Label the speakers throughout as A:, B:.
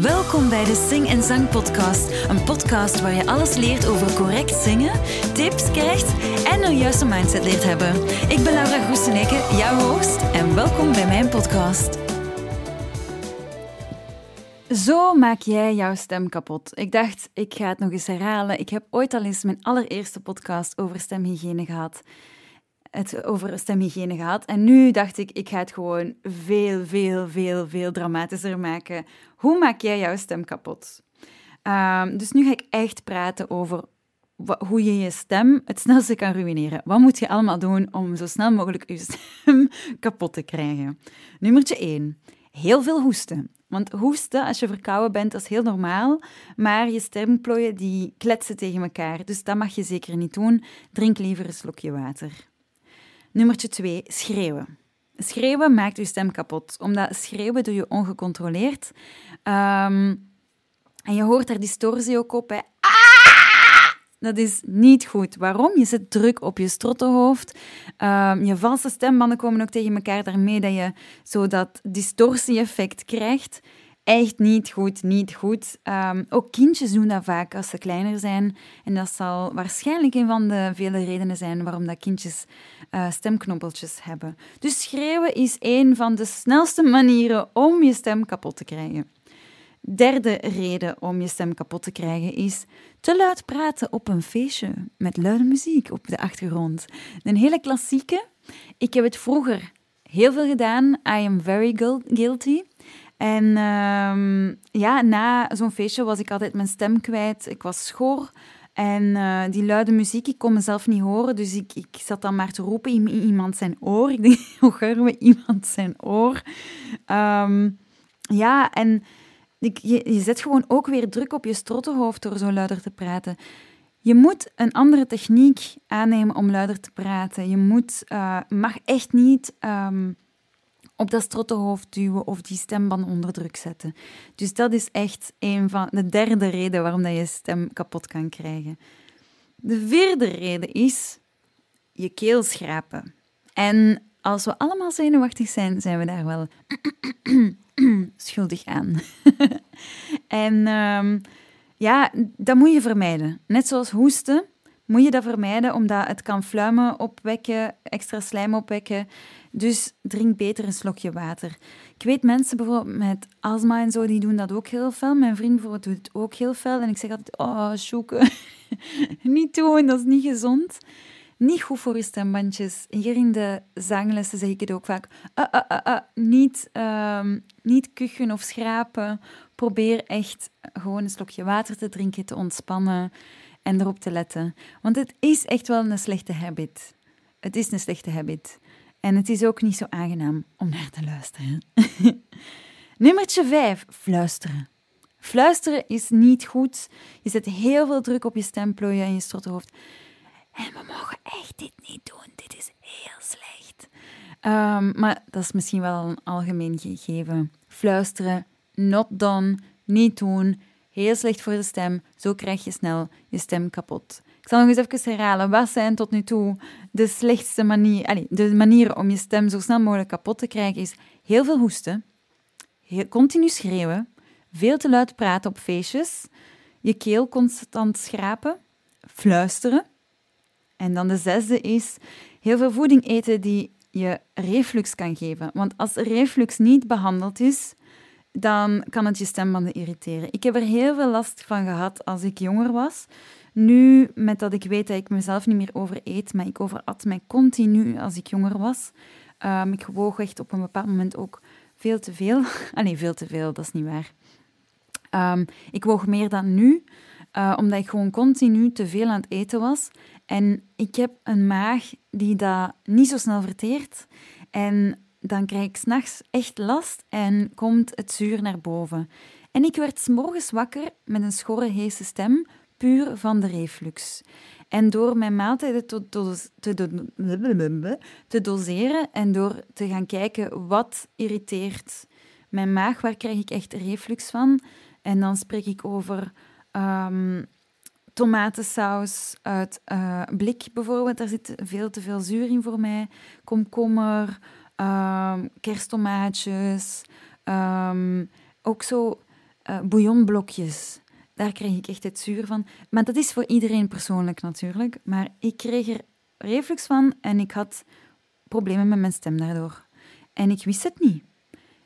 A: Welkom bij de Sing en Zang Podcast. Een podcast waar je alles leert over correct zingen, tips krijgt en een juiste mindset leert hebben. Ik ben Laura Groeseneke, jouw host, en welkom bij mijn podcast. Zo maak jij jouw stem kapot. Ik dacht, ik ga het nog eens herhalen. Ik heb ooit al eens mijn allereerste podcast over stemhygiëne gehad het over stemhygiëne gehad. En nu dacht ik, ik ga het gewoon veel, veel, veel, veel dramatischer maken. Hoe maak jij jouw stem kapot? Um, dus nu ga ik echt praten over hoe je je stem het snelste kan ruïneren. Wat moet je allemaal doen om zo snel mogelijk je stem kapot te krijgen? Nummertje 1. Heel veel hoesten. Want hoesten, als je verkouden bent, dat is heel normaal. Maar je stemplooien die kletsen tegen elkaar. Dus dat mag je zeker niet doen. Drink liever een slokje water. Nummertje 2, schreeuwen. Schreeuwen maakt je stem kapot, omdat schreeuwen doe je ongecontroleerd. Um, en je hoort daar distortie ook op. Hè. Ah! Dat is niet goed. Waarom? Je zet druk op je strottenhoofd. Um, je valse stembanden komen ook tegen elkaar daarmee dat je zo dat distortie-effect krijgt. Echt niet goed, niet goed. Um, ook kindjes doen dat vaak als ze kleiner zijn. En dat zal waarschijnlijk een van de vele redenen zijn waarom dat kindjes uh, hebben. Dus schreeuwen is een van de snelste manieren om je stem kapot te krijgen. Derde reden om je stem kapot te krijgen is te luid praten op een feestje met luide muziek op de achtergrond. Een hele klassieke. Ik heb het vroeger heel veel gedaan. I am very guilty. En uh, ja, na zo'n feestje was ik altijd mijn stem kwijt. Ik was schor. En uh, die luide muziek, ik kon mezelf niet horen, dus ik, ik zat dan maar te roepen in iemand zijn oor. Ik denk, hoe we iemand zijn oor? Um, ja, en je, zet gewoon ook weer druk op je strottenhoofd door zo luider te praten. Je moet een andere techniek aannemen om luider te praten. Je moet, uh, mag echt niet um, op dat strottenhoofd duwen of die stemband onder druk zetten. Dus dat is echt een van de derde reden waarom dat je stem kapot kan krijgen. De vierde reden is je keel schrapen. En als we allemaal zenuwachtig zijn, zijn we daar wel schuldig aan. en um, ja, dat moet je vermijden. Net zoals hoesten moet je dat vermijden, omdat het kan fluimen opwekken, extra slijm opwekken. Dus drink beter een slokje water. Ik weet mensen bijvoorbeeld met astma en zo, die doen dat ook heel veel. Mijn vriend bijvoorbeeld doet het ook heel veel. En ik zeg altijd, oh, zoeken. niet doen, dat is niet gezond. Niet goed voor je stembandjes. Hier in de zanglessen zeg ik het ook vaak. Uh, uh, uh, niet, um, niet kuchen of schrapen. Probeer echt gewoon een slokje water te drinken, te ontspannen en erop te letten. Want het is echt wel een slechte habit. Het is een slechte habit. En het is ook niet zo aangenaam om naar te luisteren. Nummertje 5. Fluisteren. Fluisteren is niet goed. Je zet heel veel druk op je stemplooien en je strottenhoofd. En we mogen echt dit niet doen. Dit is heel slecht. Um, maar dat is misschien wel een algemeen gegeven. Fluisteren, not done, niet doen. Heel slecht voor de stem. Zo krijg je snel je stem kapot. Ik zal nog eens even herhalen. Wat zijn tot nu toe de slechtste allez, de manieren om je stem zo snel mogelijk kapot te krijgen? Is heel veel hoesten, heel, continu schreeuwen, veel te luid praten op feestjes, je keel constant schrapen, fluisteren. En dan de zesde is heel veel voeding eten die je reflux kan geven. Want als reflux niet behandeld is, dan kan het je stembanden irriteren. Ik heb er heel veel last van gehad als ik jonger was. Nu, met dat ik weet dat ik mezelf niet meer overeet, maar ik overat mij continu als ik jonger was. Um, ik woog echt op een bepaald moment ook veel te veel. Ah nee, veel te veel, dat is niet waar. Um, ik woog meer dan nu, uh, omdat ik gewoon continu te veel aan het eten was. En ik heb een maag die dat niet zo snel verteert. En dan krijg ik s'nachts echt last en komt het zuur naar boven. En ik werd s morgens wakker met een schorre, heese stem, puur van de reflux. En door mijn maaltijden te, te, te, doseren en door te gaan kijken wat irriteert mijn maag, waar krijg ik echt reflux van? En dan spreek ik over um, tomatensaus uit uh, blik bijvoorbeeld. Daar zit veel te veel zuur in voor mij. Komkommer, um, kersttomaatjes. Um, ook zo uh, bouillonblokjes. Daar kreeg ik echt het zuur van. Maar dat is voor iedereen persoonlijk natuurlijk. Maar ik kreeg er reflux van en ik had problemen met mijn stem daardoor. En ik wist het niet.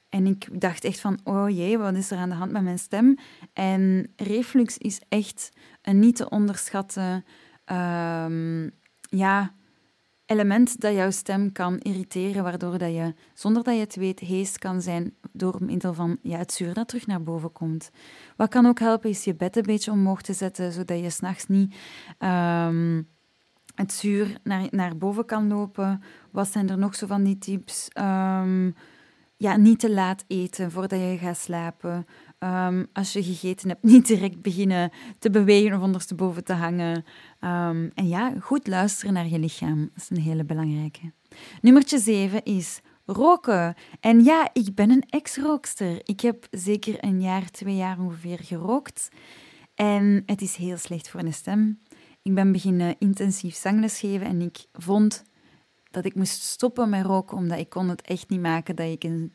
A: En ik dacht echt van, oh jee, wat is er aan de hand met mijn stem? En reflux is echt een niet te onderschatten um, ja, element dat jouw stem kan irriteren, waardoor dat je, zonder dat je het weet, hees kan zijn door middel van ja, het zuur dat terug naar boven komt. Wat kan ook helpen, is je bed een beetje omhoog te zetten, zodat je s'nachts niet um, het zuur naar, naar boven kan lopen. Wat zijn er nog zo van die tips? Um, ja, niet te laat eten voordat je gaat slapen. Um, als je gegeten hebt, niet direct beginnen te bewegen of ondersteboven te hangen. Um, en ja, goed luisteren naar je lichaam. Dat is een hele belangrijke. Nummertje 7 is roken. En ja, ik ben een ex-rookster. Ik heb zeker een jaar, twee jaar ongeveer gerookt. En het is heel slecht voor de stem. Ik ben beginnen intensief zangles geven en ik vond dat ik moest stoppen met roken, omdat ik kon het echt niet maken dat ik een...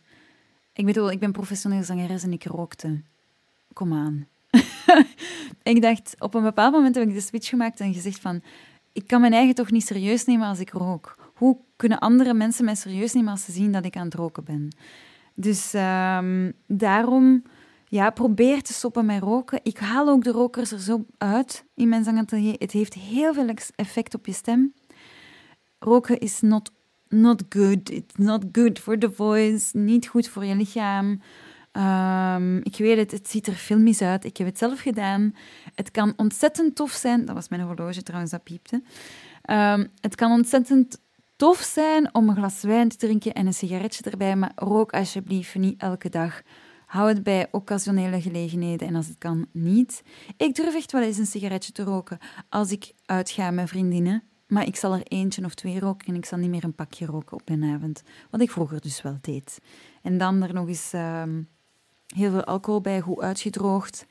A: Ik bedoel, ik ben professioneel zangeres en ik rookte. Kom aan. ik dacht, op een bepaald moment heb ik de switch gemaakt en gezegd van... Ik kan mijn eigen toch niet serieus nemen als ik rook. Hoe kunnen andere mensen mij serieus nemen als ze zien dat ik aan het roken ben? Dus um, daarom ja, probeer te stoppen met roken. Ik haal ook de rokers er zo uit in mijn zangatelier. Het heeft heel veel effect op je stem. Roken is not, not good. It's not good for the voice. Niet goed voor je lichaam. Um, ik weet het, het ziet er filmisch uit. Ik heb het zelf gedaan. Het kan ontzettend tof zijn. Dat was mijn horloge trouwens, dat piepte. Um, het kan ontzettend tof zijn om een glas wijn te drinken en een sigaretje erbij, maar rook alsjeblieft niet elke dag. Hou het bij occasionele gelegenheden en als het kan, niet. Ik durf echt wel eens een sigaretje te roken als ik uitga met vriendinnen. Maar ik zal er eentje of twee roken en ik zal niet meer een pakje roken op mijn avond. Wat ik vroeger dus wel deed. En dan er nog eens ehm, heel veel alcohol bij, goed uitgedroogd.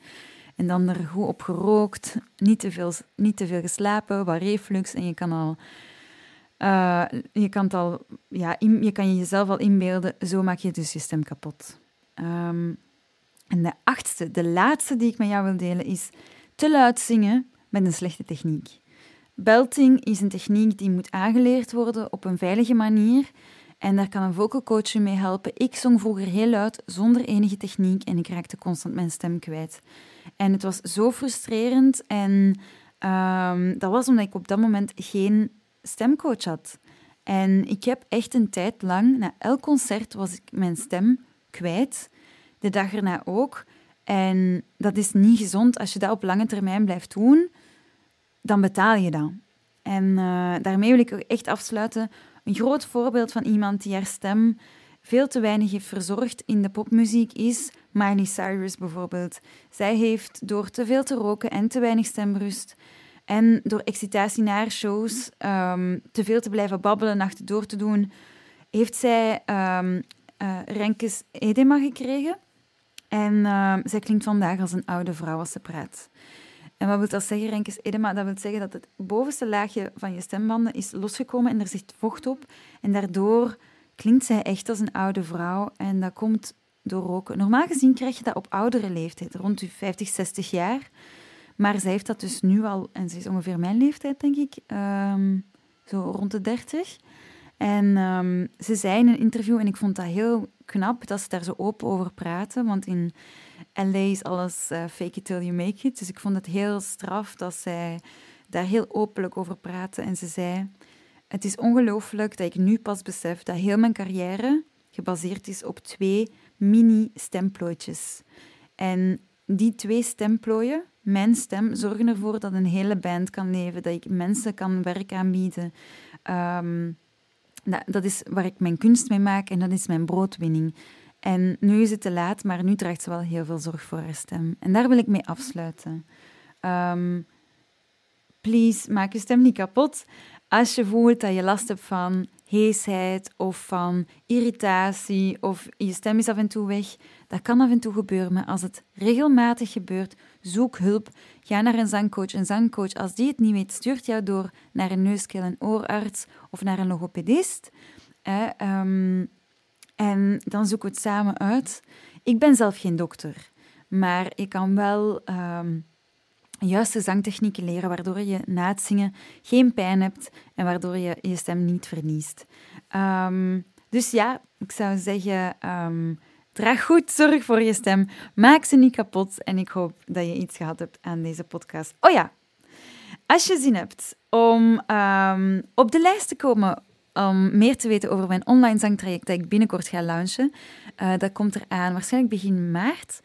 A: En dan er goed op gerookt. Niet te veel, niet te veel geslapen, wat reflux. En je kan al... Uh, je, kan al ja, je kan jezelf al inbeelden, zo maak je dus je stem kapot. Um, en de achtste, de laatste die ik met jou wil delen, is te luid zingen met een slechte techniek. Belting is een techniek die moet aangeleerd worden op een veilige manier. En daar kan een vocal coach mee helpen. Ik zong vroeger heel luid, zonder enige techniek, en ik raakte constant mijn stem kwijt. En het was zo frustrerend. En um, dat was omdat ik op dat moment geen stemcoach had. En ik heb echt een tijd lang, na elk concert was ik mijn stem kwijt. De dag erna ook. En dat is niet gezond als je dat op lange termijn blijft doen dan betaal je dat. En uh, daarmee wil ik echt afsluiten. Een groot voorbeeld van iemand die haar stem veel te weinig heeft verzorgd in de popmuziek is Miley Cyrus bijvoorbeeld. Zij heeft door te veel te roken en te weinig stemrust en door excitatie naar shows um, te veel te blijven babbelen, nachten door te doen, heeft zij um, Renkes edema gekregen. En uh, zij klinkt vandaag als een oude vrouw als ze praat. En wat wil dat zeggen, Renkes edema? Dat wil zeggen dat het bovenste laagje van je stembanden is losgekomen en er zit vocht op. En daardoor klinkt zij echt als een oude vrouw. En dat komt door roken. Normaal gezien krijg je dat op oudere leeftijd, rond je 50, 60 jaar. Maar zij heeft dat dus nu al, en ze is ongeveer mijn leeftijd, denk ik, um, zo rond de 30. En um, ze zei in een interview, en ik vond dat heel knap dat ze daar zo open over praten, want in LA is alles uh, fake it till you make it. Dus ik vond het heel straf dat zij daar heel openlijk over praten. En ze zei, het is ongelooflijk dat ik nu pas besef dat heel mijn carrière gebaseerd is op twee mini-stemplooitjes. En die twee stemplooien, mijn stem, zorgen ervoor dat een hele band kan leven, dat ik mensen kan werk aanbieden. Um, dat, dat is waar ik mijn kunst mee maak en dat is mijn broodwinning. En nu is het te laat, maar nu draagt ze wel heel veel zorg voor haar stem. En daar wil ik mee afsluiten. Um, please, maak je stem niet kapot. Als je voelt dat je last hebt van heesheid of van irritatie of je stem is af en toe weg, dat kan af en toe gebeuren. Maar als het regelmatig gebeurt, zoek hulp. Ga naar een zangcoach. Een zangcoach, als die het niet weet, stuurt jou door naar een neuskeel- en oorarts of naar een logopedist. Eh, um, en dan zoeken we het samen uit. Ik ben zelf geen dokter. maar je kan wel um, juiste zangtechnieken leren, waardoor je na het zingen geen pijn hebt en waardoor je je stem niet verliest. Um, dus ja, ik zou zeggen, um, draag goed zorg voor je stem, maak ze niet kapot en ik hoop dat je iets gehad hebt aan deze podcast. Oh ja, als je zin hebt om op de lijst te komen om meer te weten over mijn online zangtraject dat ik binnenkort ga launchen. Uh, dat komt eraan waarschijnlijk begin maart.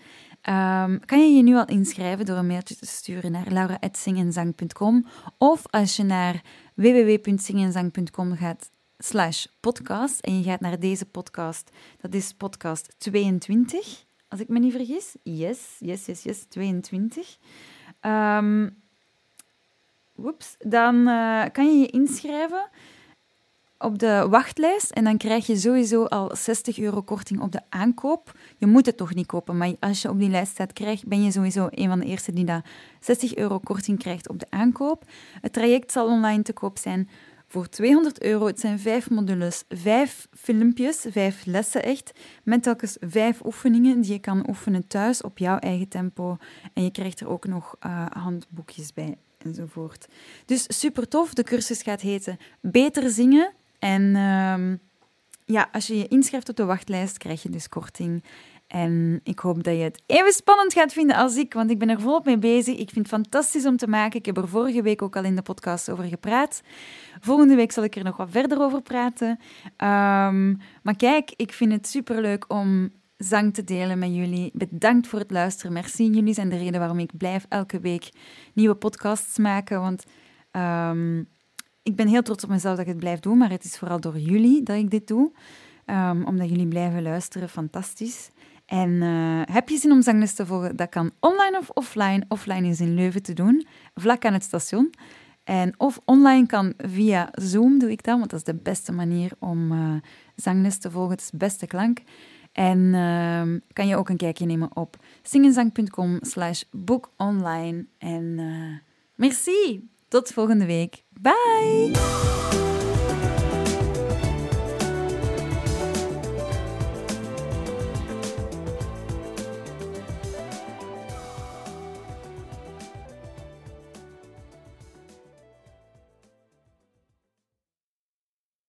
A: Um, kan je je nu al inschrijven door een mailtje te sturen naar laura.zingenzang.com of als je naar www.zingenzang.com gaat slash podcast en je gaat naar deze podcast, dat is podcast 22, als ik me niet vergis. Yes, yes, yes, yes, 22. Um, whoops, dan uh, kan je je inschrijven op de wachtlijst en dan krijg je sowieso al 60 euro korting op de aankoop. Je moet het toch niet kopen, maar als je op die lijst staat, krijg, ben je sowieso een van de eerste die dat 60 euro korting krijgt op de aankoop. Het traject zal online te koop zijn voor 200 euro. Het zijn vijf modules, vijf filmpjes, vijf lessen echt, met telkens vijf oefeningen die je kan oefenen thuis op jouw eigen tempo. En je krijgt er ook nog uh, handboekjes bij enzovoort. Dus super tof. De cursus gaat heten Beter zingen en ehm, ja, als je je inschrijft op de wachtlijst, krijg je dus korting. En ik hoop dat je het even spannend gaat vinden als ik, want ik ben er volop mee bezig. Ik vind het fantastisch om te maken. Ik heb er vorige week ook al in de podcast over gepraat. Volgende week zal ik er nog wat verder over praten. Um, maar kijk, ik vind het superleuk om zang te delen met jullie. Bedankt voor het luisteren. Merci. Jullie zijn de reden waarom ik blijf elke week nieuwe podcasts maken. Want um, ik ben heel trots op mezelf dat ik het blijf doen, maar het is vooral door jullie dat ik dit doe. Um, omdat jullie blijven luisteren, fantastisch. En uh, heb je zin om zangles te volgen? Dat kan online of offline. Offline is in Leuven te doen, vlak aan het station. En of online kan via Zoom, doe ik dat, want dat is de beste manier om uh, te volgen. Het is beste klank. En uh, kan je ook een kijkje nemen op zingenzang.com slash bookonline. En uh, merci! Tot volgende week. Bye!